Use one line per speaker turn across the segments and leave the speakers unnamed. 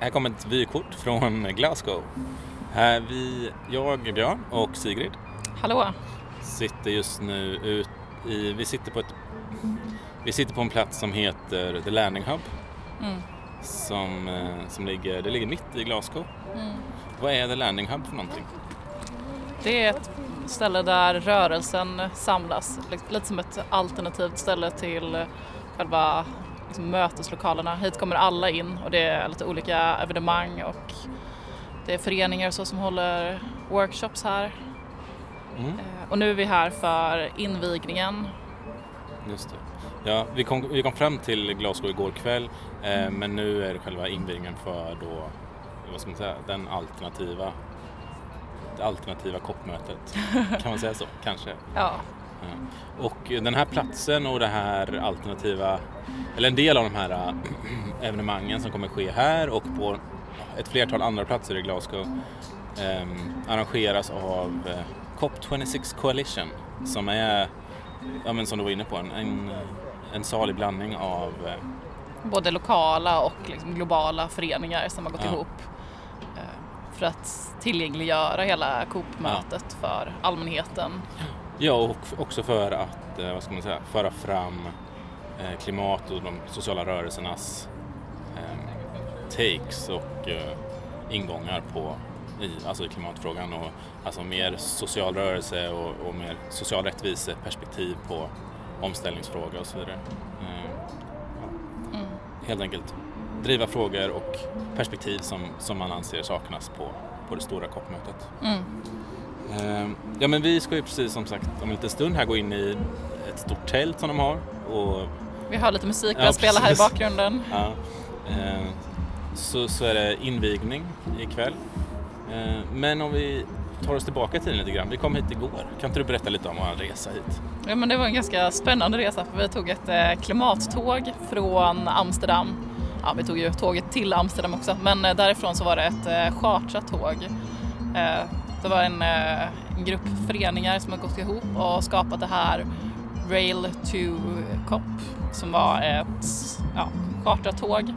Här kommer ett vykort från Glasgow. Här vi, jag, Björn och Sigrid
Hallå!
sitter just nu ut i, vi sitter på ett, vi sitter på en plats som heter The Landing Hub
Mm.
som, eh, som ligger, det ligger mitt i Glasgow.
Mm.
Vad är The Landing Hub för någonting?
Det är ett ställe där rörelsen samlas, li- lite som ett alternativt ställe till själva liksom, möteslokalerna. Hit kommer alla in och det är lite olika evenemang och det är föreningar och så som håller workshops här.
Mm,
Eh, Och nu är vi här för invigningen.
just det. Ja, vi, kom, vi kom fram till Glasgow igår kväll eh, men nu är det själva invigningen för då, vad ska man säga, den alternativa det alternativa koppmötet. Kan man säga så? Kanske.
Ja.
Och den här platsen och det här alternativa, eller en del av de här äh, evenemangen som kommer ske här och på ett flertal andra platser i Glasgow ehm, arrangeras av eh, COP26 Coalition som är, ja men som du var inne på, en, en, en salig blandning av eh,
både lokala och liksom globala föreningar som har gått
Ja.
ihop eh, för att tillgängliggöra hela Coop-mötet för allmänheten.
Ja, och också för att, eh, vad ska man säga, föra fram eh, klimat och de sociala rörelsernas eh, takes och eh, ingångar på i, alltså i klimatfrågan och alltså mer social rörelse och, och mer social rättviseperspektiv på omställningsfrågor och så vidare. Eh, ja.
Mm.
Helt enkelt driva frågor och perspektiv som, som man anser saknas på, på det stora COP-mötet.
Mm.
Eh, Ja men vi ska ju precis som sagt om en liten stund här gå in i ett stort tält som de har. Och,
Vi har lite musik
Ja,
spela här i bakgrunden.
ja, eh, så, så är det invigning ikväll. Eh, men om vi tar oss tillbaka i tiden lite grann. Vi kom hit igår. Kan inte du berätta lite om vår resa hit?
Ja, men det var en ganska spännande resa för vi tog ett eh, klimattåg från Amsterdam. Ja, vi tog ju tåget till Amsterdam också, men eh, därifrån så var det ett eh, chartrat tåg. Det var en, eh, en grupp föreningar som har gått ihop och skapat det här Rail to COP som var ett ja, chartrat tåg.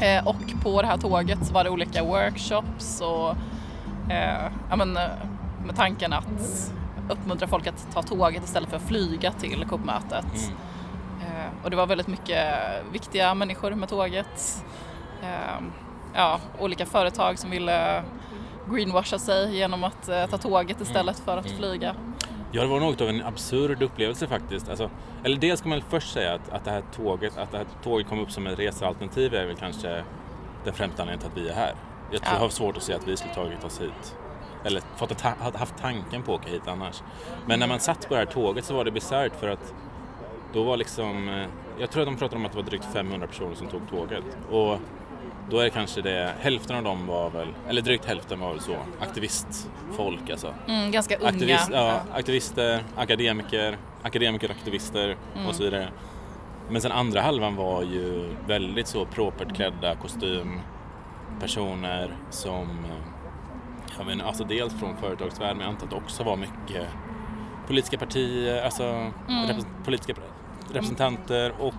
Eh, och på det här tåget så var det olika workshops och eh, ja, men, eh, med tanken att uppmuntra folk att ta tåget istället för att flyga till COP-mötet.
Mm.
Eh, och det var väldigt mycket viktiga människor med tåget. Ja, olika företag som ville greenwasha sig genom att eh, ta tåget istället för att
Mm.
flyga.
Ja, det var något av en absurd upplevelse faktiskt. Alltså, eller dels ska man väl först säga att, att det här tåget, att det här tåget kom upp som ett resealternativ är väl kanske den främsta anledningen till att vi är här. Jag tror
Ja.
har svårt att se att vi skulle tagit oss hit. Eller fått ha, haft tanken på att åka hit annars. Men när man satt på det här tåget så var det bisarrt för att då var liksom, eh, jag tror att de pratade om att det var drygt 500 personer som tog tåget. Och då är det kanske det, hälften av dem var väl, eller drygt hälften var väl så, aktivistfolk alltså.
Mm, ganska unga.
Aktivist, ja, aktivister, akademiker, akademiker, aktivister
Mm.
och så vidare. Men sen andra halvan var ju väldigt så propert klädda kostympersoner som, eh, jag menar, alltså dels från företagsvärlden men jag antar att det också var mycket politiska partier, alltså
Mm.
repres- politiska representanter och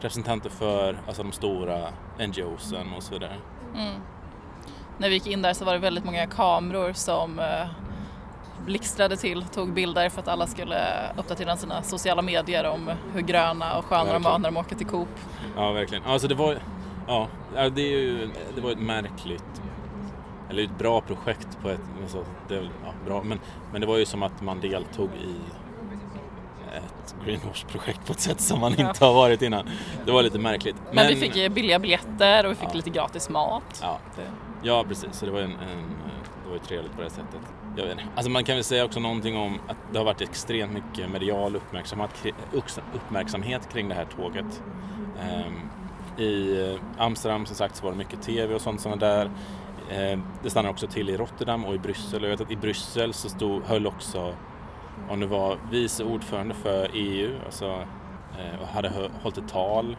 representanter för alltså, de stora NGOsen och så vidare.
Mm. När vi gick in där så var det väldigt många kameror som eh, blixtrade till, tog bilder för att alla skulle uppdatera sina sociala medier om hur gröna och sköna de var
Verkligen.
när de åker till Coop.
Ja, verkligen. Alltså det var, ja, det, är ju, det var ett märkligt, eller ett bra projekt på ett, alltså, det, ja, bra, men, men det var ju som att man deltog i ett greenwash-projekt på ett sätt som man
Ja.
inte har varit innan. Det var lite märkligt.
Men, vi fick eh, billiga biljetter och vi fick
Ja.
lite gratis mat.
Ja, ja precis. Så det var, en, en, det var ju trevligt på det sättet. Jag vet inte. Alltså man kan väl säga också någonting om att det har varit extremt mycket medial uppmärksamhet, uppmärksamhet kring det här tåget. Ehm, I eh, Amsterdam som sagt så var det mycket tv och sånt som var där. Ehm, det stannade också till i Rotterdam och i Bryssel. Jag vet att i Bryssel så stod, höll också, om det var vice ordförande för EU, alltså, eh, och hade hållit ett tal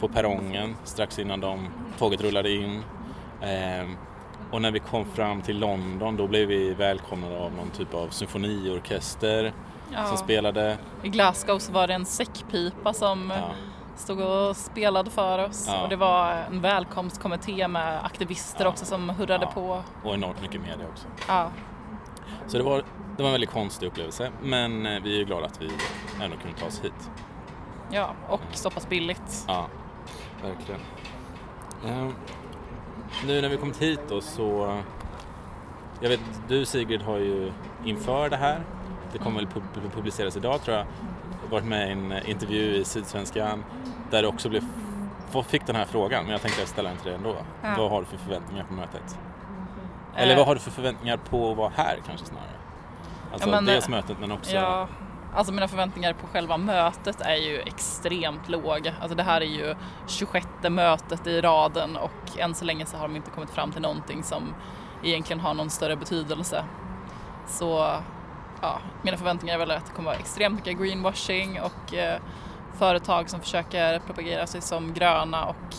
på perrongen strax innan de, tåget rullade in. Ehm, och när vi kom fram till London då blev vi välkomnade av någon typ av symfoniorkester
Ja.
som spelade.
I Glasgow så var det en säckpipa som,
Ja,
stod och spelade för oss
Ja.
och det var en välkomstkommitté med aktivister också som hurrade på.
Och enormt mycket media också.
Ja,
Så det var, det var en väldigt konstig upplevelse men eh, vi är glada att vi ändå kunde ta oss hit.
ja, och så pass billigt.
Ja, verkligen. Ehm, nu när vi kommit hit då så... Jag vet, du Sigrid har ju inför det här, det kommer väl pub- publiceras idag tror jag, varit med i en eh, intervju i Sydsvenskan där du också blev, fick den här frågan, men jag tänkte ställa den till dig ändå.
Ja.
Vad har du för förväntningar på mötet? Eller
Eh,
vad har du för förväntningar på att vara här kanske snarare? Alltså
Ja, men,
dels
eh,
mötet men också...
Ja, alltså mina förväntningar på själva mötet är ju extremt låga. Alltså det här är ju 26 mötet i raden och än så länge så har de inte kommit fram till någonting som egentligen har någon större betydelse. Så ja, mina förväntningar är väl att det kommer vara extremt mycket greenwashing och eh, företag som försöker propagera sig som gröna och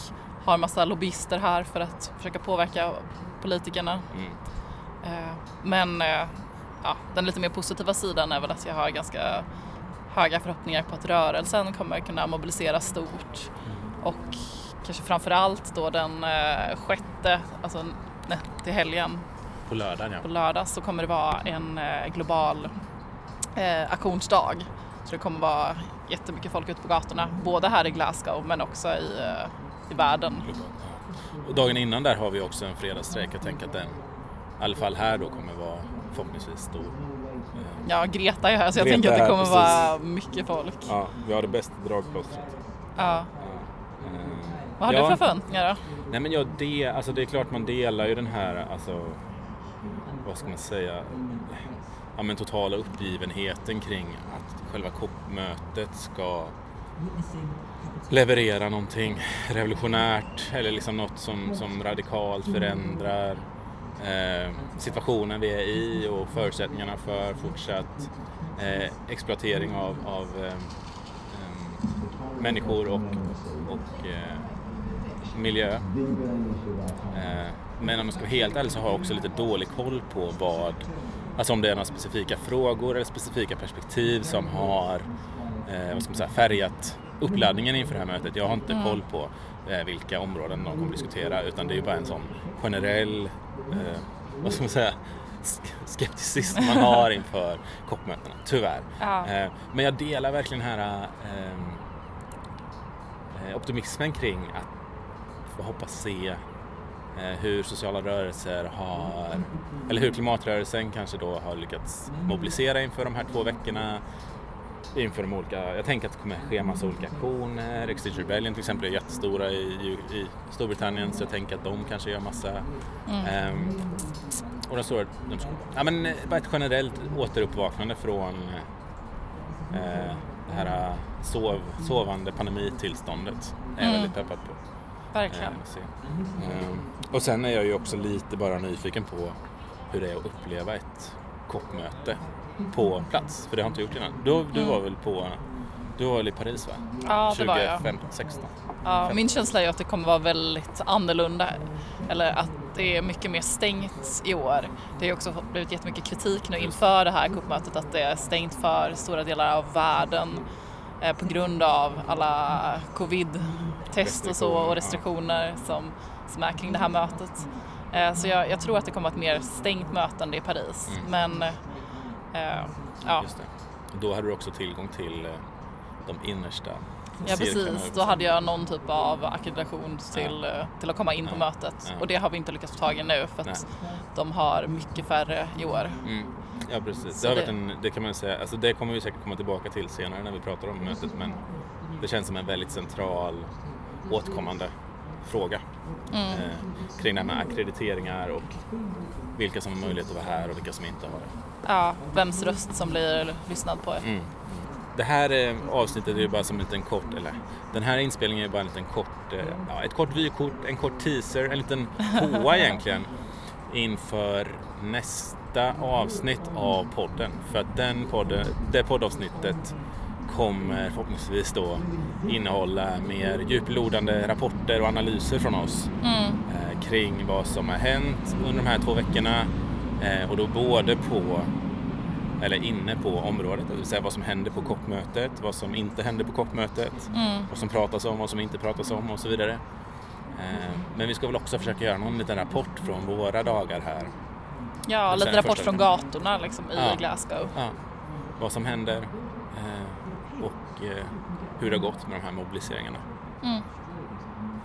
har massa lobbyister här för att försöka påverka politikerna.
Mm.
Eh, Men eh, ja, den lite mer positiva sidan är väl att jag har ganska höga förhoppningar på att rörelsen kommer kunna mobilisera stort och kanske framför allt då den eh, sjätte, alltså nej, till helgen
På lördagen
på
ja.
lördag så kommer det vara en eh, global eh, aktionsdag. Så det kommer vara jättemycket folk ute på gatorna, både här i Glasgow men också i, eh, i världen.
Och dagen innan där har vi också en fredagsstrejk. Jag tänker att den, i alla fall här då, kommer vara förhoppningsvis stor. Eh,
Ja, Greta är här så jag
Greta
tänker att det kommer
precis.
vara mycket folk.
Ja, vi har det bästa dragplåstret.
Ja.
Eh,
Vad har
ja.
du för förväntningar då?
Nej men jag det, alltså det är klart man delar ju den här, alltså, vad ska man säga, ja men totala uppgivenheten kring att själva COP-mötet ska leverera någonting revolutionärt eller liksom något som, som radikalt förändrar eh, situationen vi är i och förutsättningarna för fortsatt eh, exploatering av, av eh, eh, människor och, och eh, miljö. Eh, men om jag ska vara helt ärlig så har jag också lite dålig koll på vad, alltså om det är några specifika frågor eller specifika perspektiv som har eh, vad ska man säga, färgat uppladdningen inför det här mötet. Jag har inte
Mm.
koll på eh, vilka områden de kommer diskutera utan det är ju bara en sån generell, eh, vad ska man säga, sk- skepticism man har inför COP-mötena, tyvärr.
Ja.
Eh, men jag delar verkligen den här ehm, eh, optimismen kring att få hoppas se eh, hur sociala rörelser har, eller hur klimatrörelsen kanske då har lyckats mobilisera inför de här två veckorna. Inför de olika, jag tänker att det kommer ske massa olika aktioner. Extinction Rebellion till exempel är jättestora i, i Storbritannien så jag tänker att de kanske gör massa
Mm.
Ehm, och den stora, de, ja men eh, bara ett generellt återuppvaknande från eh, det här eh, sov, sovande pandemitillståndet är jag
Mm.
väldigt peppad på.
Verkligen.
Eh. Ehm, och sen är jag ju också lite bara nyfiken på hur det är att uppleva ett COP-möte på plats, för det har jag inte gjort innan. Du, du
Mm.
var väl på, du var väl i Paris va?
Ja, det var jag.
2015, 16.
Ja, min känsla är att det kommer vara väldigt annorlunda. Eller att det är mycket mer stängt i år. Det har också blivit jättemycket kritik nu inför det här kuppmötet att det är stängt för stora delar av världen eh, på grund av alla covid-test och så och restriktioner som, som är kring det här mötet. Eh, så jag, jag tror att det kommer att vara ett mer stängt möte än det i Paris.
Mm.
Men eh, ja,
Just det. Då hade du också tillgång till eh, de innersta
Ja precis, då hade jag någon typ av ackreditation till, eh, till att komma in på
Ja.
mötet
Ja.
och det har vi inte lyckats få tag i nu för att de har mycket färre i år.
Mm. Ja precis, det, har
det-
varit en, det kan man säga, alltså det kommer vi säkert komma tillbaka till senare när vi pratar om mötet men det känns som en väldigt central återkommande fråga
Mm.
eh, kring det här med akkrediteringar och vilka som har möjlighet att vara här och vilka som inte har det.
Ja, vems röst som blir lyssnad på.
Mm. Det här eh, avsnittet är ju bara som en liten kort, eller den här inspelningen är bara en liten kort, eh, ja, ett kort vykort, en kort teaser, en liten påa egentligen inför nästa avsnitt av podden. För att den podden, det poddavsnittet kommer förhoppningsvis då innehålla mer djuplodande rapporter och analyser från oss
Mm.
eh, kring vad som har hänt under de här två veckorna eh, och då både på eller inne på området, det vill säga vad som händer på COP-mötet, vad som inte händer på COP-mötet,
Mm.
vad som pratas om, vad som inte pratas om och så vidare. Eh, Men vi ska väl också försöka göra någon liten rapport från våra dagar här.
Ja, lite rapport från gatorna liksom, i
Ja.
Glasgow.
Ja, vad som händer hur det har gått med de här mobiliseringarna.
Mm.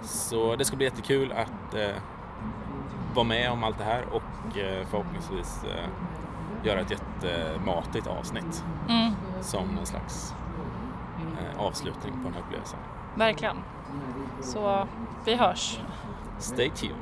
Så det ska bli jättekul att eh, vara med om allt det här och eh, förhoppningsvis eh, göra ett jättematigt avsnitt
Mm.
som en slags eh, avslutning på den här upplevelsen.
Verkligen. Så vi hörs.
Stay tuned!